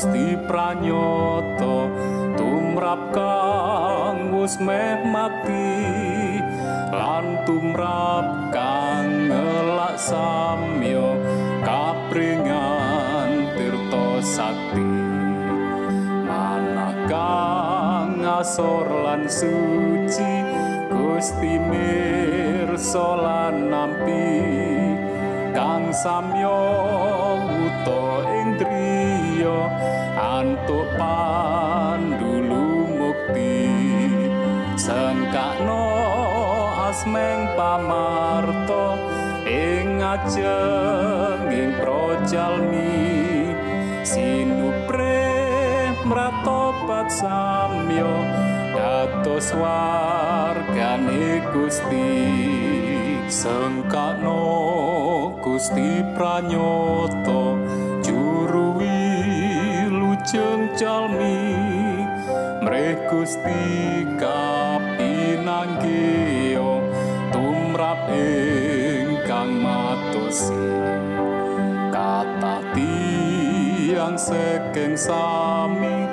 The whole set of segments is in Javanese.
Gusti pranyata tumrap kang wis meh mati lan tumrap kang ngelak samyo kapringan tirta sakti. Manah asor lan suci Gusti mirsa lan nampi kang samyo antuk pandulu mukti sengkakno asmeng pamarto ing ajeng ing projalmi sinupre mratobat samyo dados wargane Gusti. Sengkakno Gusti pranyata juru wilujeng jalmi mreh Gusti kapinanggih tumrap ingkang matosi kata tiang sekeng sami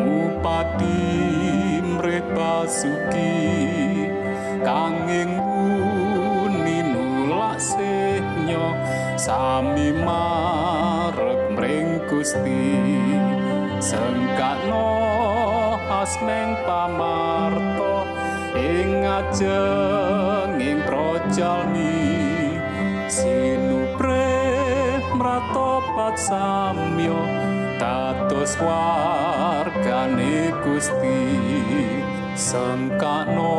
ngupati mreh basuki. Kanging sami marep mring Gusti sengkakno asmeng pamarto ing ajeng ing projalmi. Sinupre mratopat samyo dados wargane Gusti. Sengkakno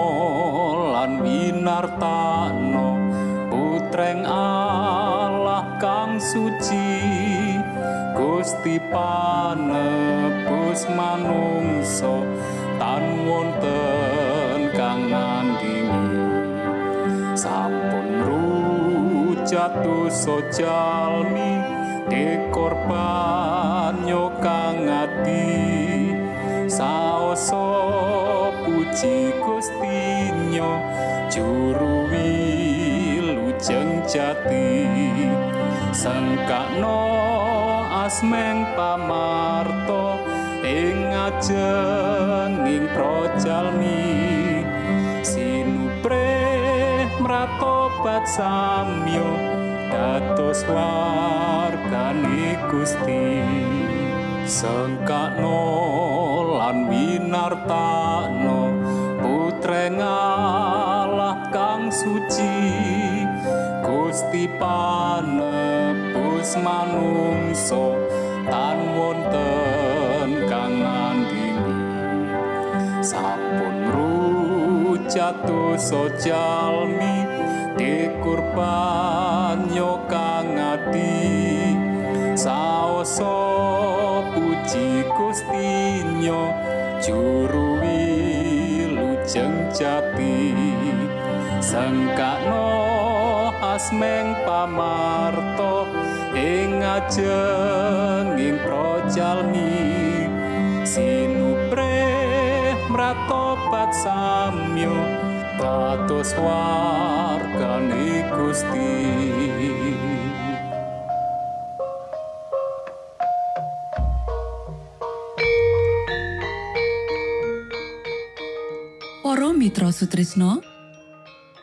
lan winartano putreng Allah kang suci Gusti panebus manungsa tan wonten kang ngandingi. Sampun rujatu sojalmi dekorban nyokang ati saoso puji gustinyo juru wilujeng jati. Sengkakno asmeng pamarto ing ajenging projalmi sinupre mratobat samyo dados wargane Gusti. Sengkakno lan winartano putreng Allah kang suci Gusti panebus manungso tan wonten kang ngandini sampun rujatu sojalmi dikurban yo kang ati saoso puji Gustinyo juru wilujeng jati. Sengkakno asmeng pamarto ing ajenging projalmi sinupre mratobat samyo dados wargane Gusti. Para Mitra Sutrisno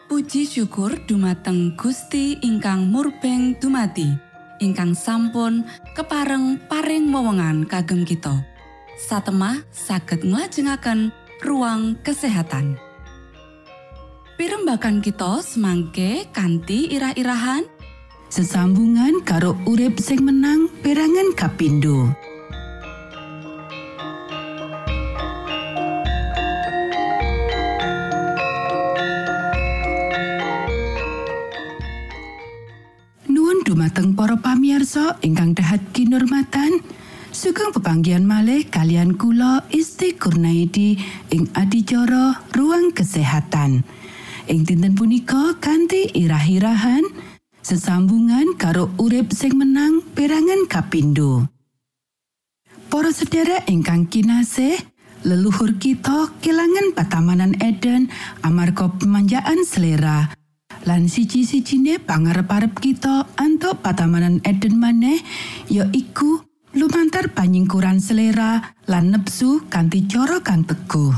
Puji syukur dumateng Gusti ingkang murbeng dumati ingkang sampun kepareng paring wewenngan kagem kita. Satemah saged nglajengaken ruang kesehatan. Pirembakan kita semangke kanthi irah-irahan. Sesambungan karo urip sing menang perangan kapindo. Dumateng para pamirsa ingkang dahat kinurmatan. Sugeng pepanggihan malih kalian kula Isti Kurnaidi ing adicara ruang kesehatan. Ing dinten punika kanthi irah-irahan sesambungan karo urip sing menang perangan kapindo. Para sedherek ingkang kinasih, leluhur kita kelangan patamanan Eden amarga pemanjaan selera. Lan siji-sijine pangarep-arep kita antuk patamanan Eden maneh ya iku lumantar panyingkuran selera lan nepsu kanthi cara kang teguh.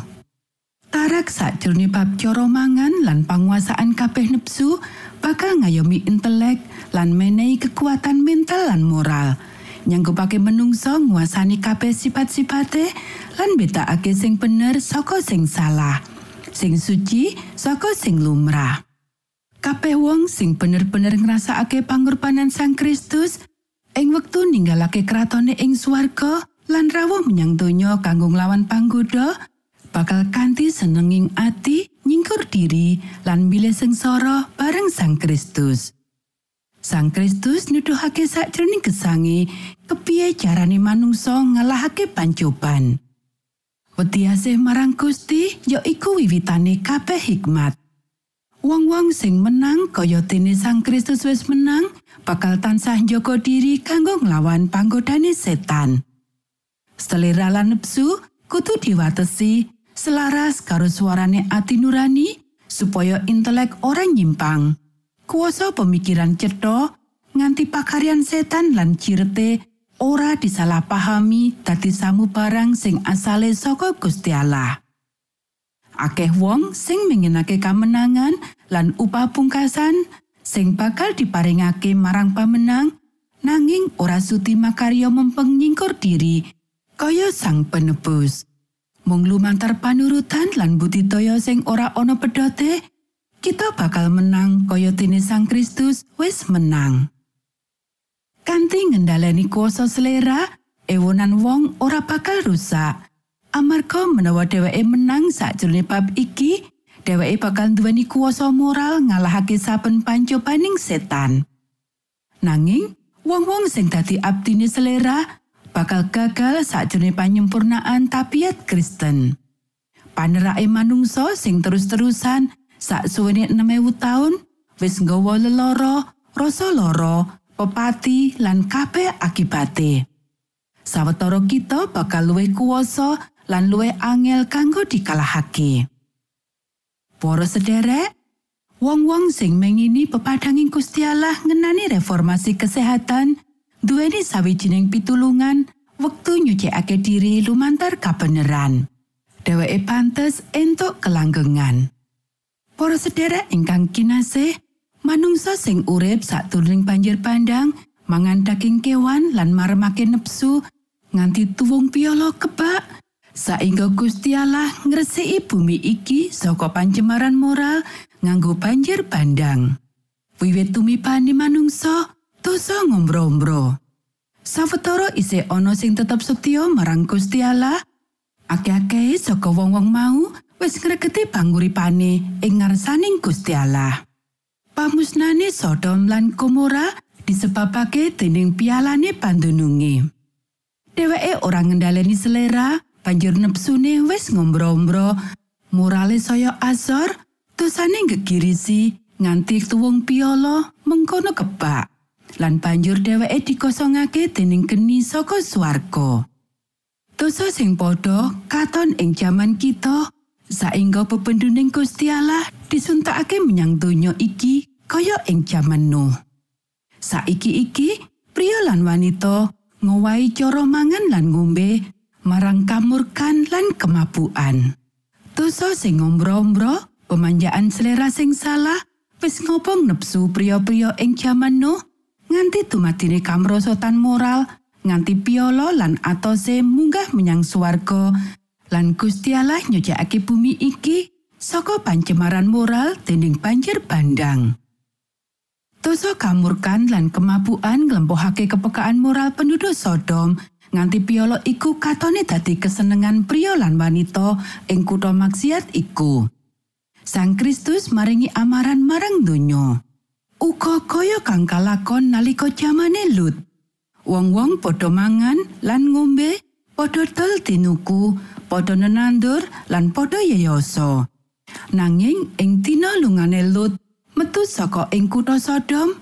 Tarak sakjroning bab cara mangan lan panguasaan kabeh nepsu bakal ngayomi intelek lan menehi kekuatan mental lan moral. Nyanggupake menungso nguasani kabeh sifat-sifate lan betakake sing bener saka sing salah. Sing suci saka sing lumrah. Kabeh wong sing bener-bener ngrasakake pangorbanan Sang Kristus ing wektu ninggalake kratone ing swarga lan rawuh menyang donya kanggo nglawan panggoda bakal kanthi senenging ati nyingkur diri lan milih sengsara bareng Sang Kristus. Sang Kristus nuduhake sakjroning gesange kepiye carane manungsa ngalahake pancoban. Wedi asih marang Gusti ya iku wiwitane kabeh hikmat. Wong-wong sing menang kaya dene Sang Kristus wis menang bakal tansah njaga diri kanggo nglawan panggodane setan. Selera lan nepsu kudu diwatesi selaras karo suarane ati nurani supaya intelek ora nyimpang. Kuasa pemikiran cetha nganti pakaryan setan lan cirete ora disalahpahami dadi samu barang sing asale saka Gusti Allah. Akeh wong sing menginake kamenangan lan upah pungkasan sing bakal diparingake marang pamenang nanging ora suti makarya mempeng nyingkur diri kaya sang penebus. Mung lumantar panurutan lan budidaya sing ora ana pedote, kita bakal menang kaya dene Sang Kristus wis menang. Kanthi ngendhaleni kuasa selera, ewonan wong ora bakal rusak. Amarga menawa dheweke menang sakjroning bab iki, dheweke bakal duweni kuasa moral ngalahake saben pancobaning setan. Nanging, wong-wong sing dadi abdine selera bakal gagal sakjroning panyempurnaan tabiat Kristen. panerake manungsa sing terus-terusan sak suwene 6000 taun wis nggawa leloro, rasa loro, pepati lan kabeh akibate. Sawetara kita bakal luwih kuwasa lan luwih angel kanggo dikalahake. Para sederek, wong-wong sing mengini pepadanging Gusti Allah ngenani reformasi kesehatan duweni sawijining pitulungan wektu nyucikake diri lumantar kabeneran. Dheweke pantes entuk kelanggengan. Para sederek ingkang kinasih, manungsa sing urip sakturning banjir pandang, mangan daging kewan lan maremake nepsu nganti tuwung piolo kebak, saingga Gusti Allah ngresiki bumi iki saka pancemaran moral nganggo banjir bandang. Wiwit tumipane manungsa, dosa ngombro-ombro. Sawetara isih ana sing tetep setya marang Gusti Allah. Akeh-akeh saka wong-wong mau wis ngregeti panguripane ing ngarsaning Gusti Allah. Pamusnane Sodom lan Gomora disebabake dening pialane pandununge. Dheweke ora ngendhaleni selera, banjur nepsune wis ngombro-ombro, morale saya asor, dosane gegirisi nganti tuwung piolo mengkono kebak. lan banjur dheweke dikosongake dening geni saka swarga. Dosa sing padha katon ing jaman kita saingga pependuning Gusti Allah disuntakake menyang donya iki kaya ing jaman Nuh. Saiki iki pria lan wanita ngowahi cara mangan lan ngombe marang kamurkan lan kemabuan. Dosa sing ngombro-ombro, pemanjaan selera sing salah, wis ngobong nepsu pria-pria ing jaman Nuh nganti dumadine kamrosotan moral nganti piolo lan atose munggah menyang swarga lan Gusti Allah nyojake bumi iki saka pancemaran moral dening banjir bandang. Dosa kamurkan lan kemabuan nglempohake kepekaan moral penduduk Sodom nganti piolo iku katone dadi kesenengan pria lan wanita ing kutha maksiat iku. Sang Kristus maringi amaran marang donya. uga kaya kang kalakon nalika jamane Lut. Wong-wong padha mangan lan ngombe, padha dol tinuku, padha nenandur lan padha yeyoso. Nanging ing dina lungane Lut metu saka ing kutha Sodom,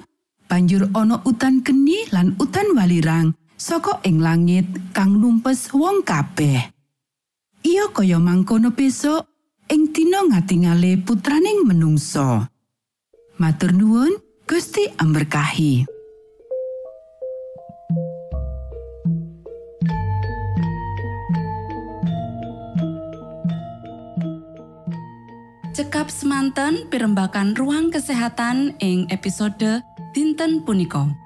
banjur ana utan geni lan utan walirang saka ing langit kang numpes wong kabeh. Iya kaya mangkono besok ing dina ngatingale putraning menungso. Matur nuwun, Gusti amberkahi. Cekap semanten pimbakan ruang kesehatan ing episode dinten punika.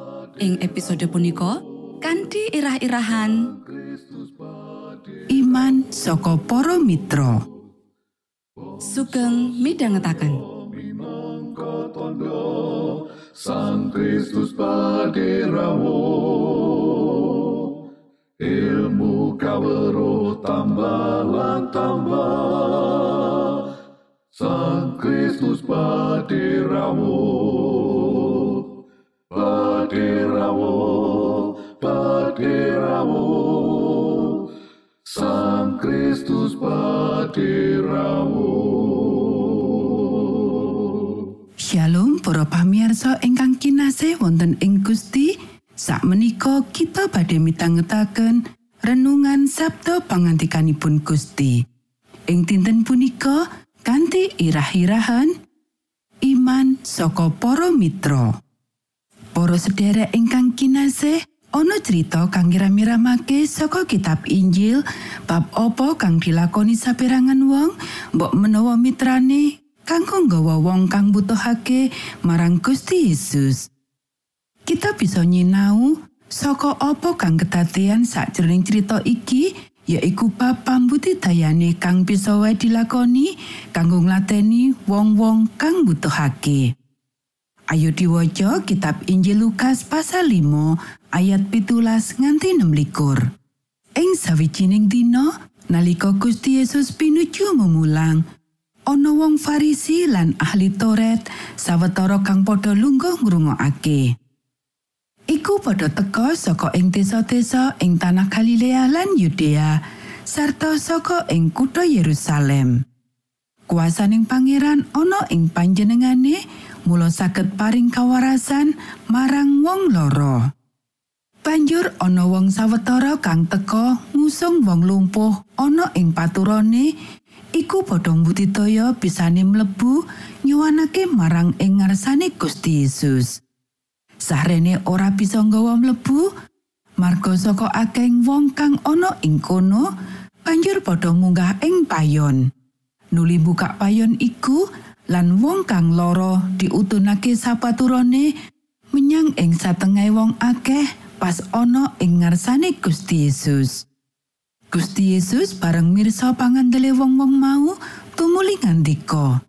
ing episode punika kanthi irah-irahan. Iman saka para mitra. sugeng midhangetaken. Sang Kristus paderamu ilmu kawero tambah tambah. Sang Kristus paderamu Kristus paderamu Shalom para pamirsa ingkang kinasih wonten ing Gusti. Sakmenika kita badhe mitangetaken renungan Sabda pangantikanipun Gusti. Ing dinten punika kanthi irah-irahan iman saka para mitra. Para sedherek ingkang kinasih, ana cerita kang ngirami-ramake saka kitab Injil bab apa kang dilakoni saperangan wong mbok menawa mitrane kanggo nggawa wong kang butuhake marang Gusti Yesus. Kita bisa nyinau saka apa kang kedadean sakjroning cerita iki yaiku bab pambudidayane kang bisa wae dilakoni kanggo nglateni wong-wong kang butuhake. Ayo diwaca kitab Injil Lukas pasal 5 ayat pitulas nganti 16. Ing sawijining dina nalika Gusti Yesus pinuju memulang, ana wong Farisi lan ahli Toret sawetara kang padha lungguh ngrungokake. Iku padha teka saka ing desa-desa ing tanah Galilea lan Yudea sarta saka ing kutha Yerusalem. Kuasaning pangeran ana ing panjenengane mula saged paring kawarasan marang wong loro. Banjur ana wong sawetara kang teka ngusung wong lumpuh ana ing paturane iku padha mbudidaya bisane mlebu nyuwanake marang ing ngarsane Gusti Yesus. Sahrene ora bisa nggawa mlebu marga saka akeh wong kang ana ing kono banjur padha munggah ing payon. Nuli buka payon iku lan wong kang loro diutunake sapaturane menyang ing satengah wong akeh pas ana ing ngarsane Gusti Yesus. Gusti Yesus bareng mirsa pangandele wong-wong mau tumuli ngandika.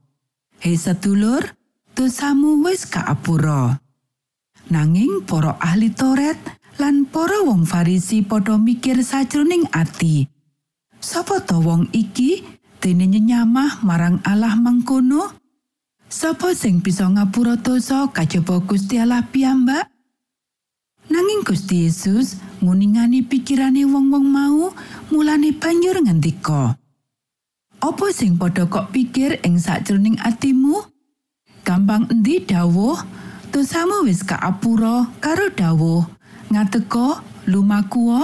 Hei sedulur, dosamu wis kaapura. Nanging para ahli Toret lan para wong Farisi padha mikir sajroning ati. Sapa to wong iki dene nyenyamah marang Allah mangkono? Sapa sing bisa ngapura dosa kajaba Gusti Allah piyambak? Nanging Gusti Yesus nguningani pikirane wong-wong mau, mulane banjur ngendika. Apa sing padha kok pikir ing sakjroning atimu? Gampang endi dawuh, dosamu wis kaapura karo dawuh, ngateka lumaku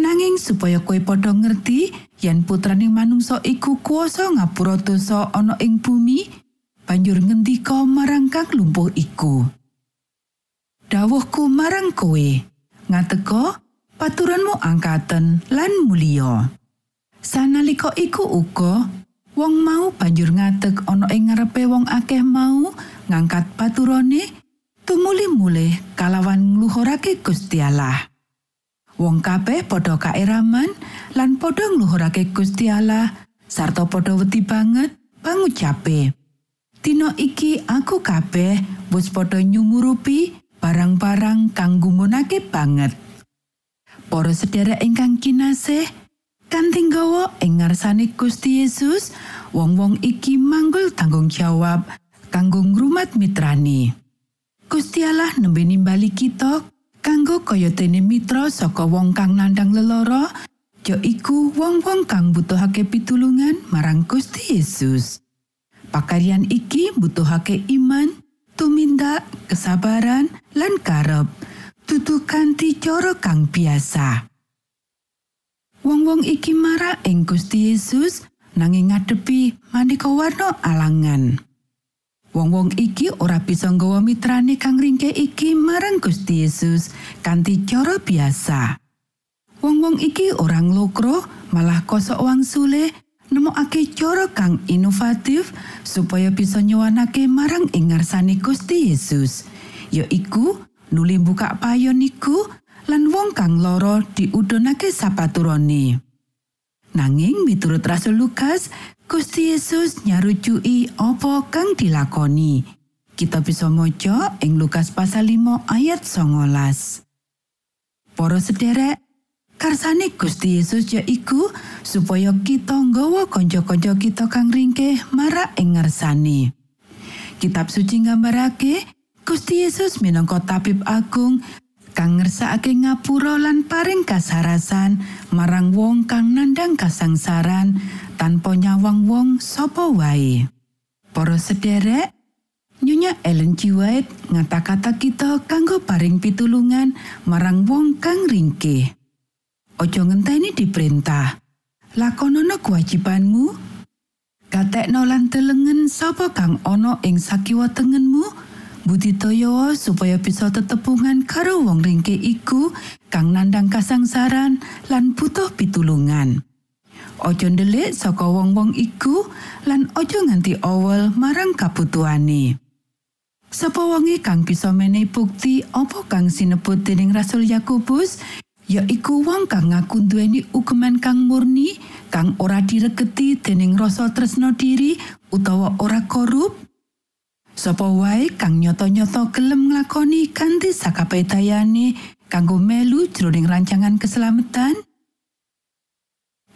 Nanging supaya kowe padha ngerti yen putraning manungsa iku kuasa ngapura dosa ana ing bumi, banjur ngendika marang kang lumpuh iku. Dawuhku marang kowe, ngateka paturanmu angkaten lan mulia. Sanalika iku uga wong mau banjur ngadeg ana ing ngarepe wong akeh mau ngangkat paturane tumuli mulih kalawan ngluhurake Gusti Allah. Wong kabeh padha kaeraman lan padha ngluhurake Gusti Allah sarta padha wedi banget pangucape. Dina iki aku kabeh wis padha nyumurupi barang-barang kang gumunake banget. Para sedherek ingkang kinasih, kanthi nggawa ing ngarsane Gusti Yesus, wong-wong iki manggul tanggung jawab kanggo ngrumat mitrani. Gusti Allah nembe nimbali kita kanggo kaya mitra saka wong kang nandang leloro, ya iku wong-wong kang butuhake pitulungan marang Gusti Yesus. Pakaryan iki butuhake iman, tumindak, kesabaran, lan karep dudu kanthi cara kang biasa. Wong-wong iki marak ing Gusti Yesus nanging ngadepi maneka warna alangan. Wong-wong iki ora bisa nggawa mitrane kang ringke iki marang Gusti Yesus kanthi cara biasa. Wong-wong iki ora nglokro, malah kosok wangsule nemokake cara kang inovatif supaya bisa nyuwanake marang ing ngarsane Gusti Yesus. Yaiku nuli buka payon iku lan wong kang loro diudhonake sapaturone. Nanging miturut Rasul Lukas, Gusti Yesus nyarujuki apa kang dilakoni. Kita bisa maca ing Lukas pasal 5 ayat 19. Para sederek, karsane Gusti Yesus yaiku supaya kita nggawa kanca-kanca kita kang ringkeh marak ing. Kitab suci nggambarake Gusti Yesus minangka tabib agung kang ngersakake ngapura lan paring kasarasan marang wong kang nandang kasangsaran tanpa nyawang wong sapa wae. Para sederek, Nyonya Ellen G. White ngata-kata kita kanggo paring pitulungan marang wong kang ringkeh. Ojo ngenteni diperintah. Lakonono kewajibanmu. Katekno lan telengen sapa kang ana ing sakiwa tengenmu. Budidaya supaya bisa tetepungan karo wong ringke iku kang nandang kasangsaran lan butuh pitulungan. Ojo ndelik saka wong-wong iku lan ojo nganti awal marang kabutuhane. Sapa wonge kang bisa menehi bukti apa kang sinebut dening Rasul Yakobus yaiku wong kang ngaku duweni ukuman kang murni kang ora diregeti dening rasa tresno diri utawa ora korup Sapa wae kang nyoto-nyoto gelem nglakoni kanthi sakabehane kanggo melu jroning rancangan keselamatan?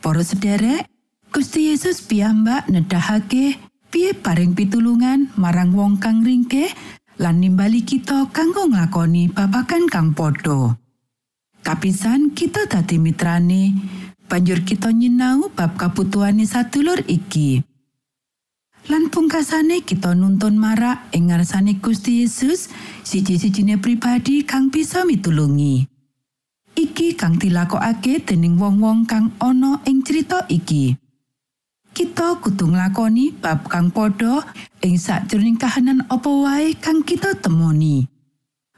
Para sederek, Gusti Yesus piyambak nedahake piye paring pitulungan marang wong kang ringkeh lan nimbali kita kanggo nglakoni babagan kang padha. Kapisan kita dadi mitrane, banjur kita nyinau bab kabutuhane sadulur iki. Lan pungkasane kita nuntun marak ing ngarsane Gusti Yesus siji-sijine pribadi kang bisa mitulungi. Iki kang dilakokake dening wong-wong kang ana ing cerita iki. Kita kudu nglakoni bab kang padha ing sakjroning kahanan apa wae kang kita temoni.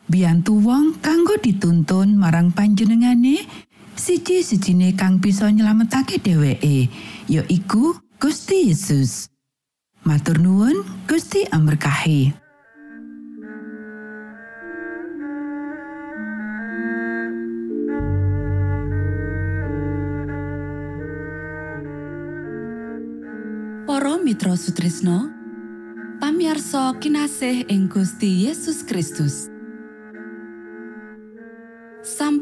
Biyantu wong kanggo dituntun marang panjenengane siji-sijine kang bisa nyelametake dheweke, ya iku Gusti Yesus. Matur nuwun, Gusti amberkahi. Mitra Sutrisno pamiarsa kinasih ing Gusti Yesus Kristus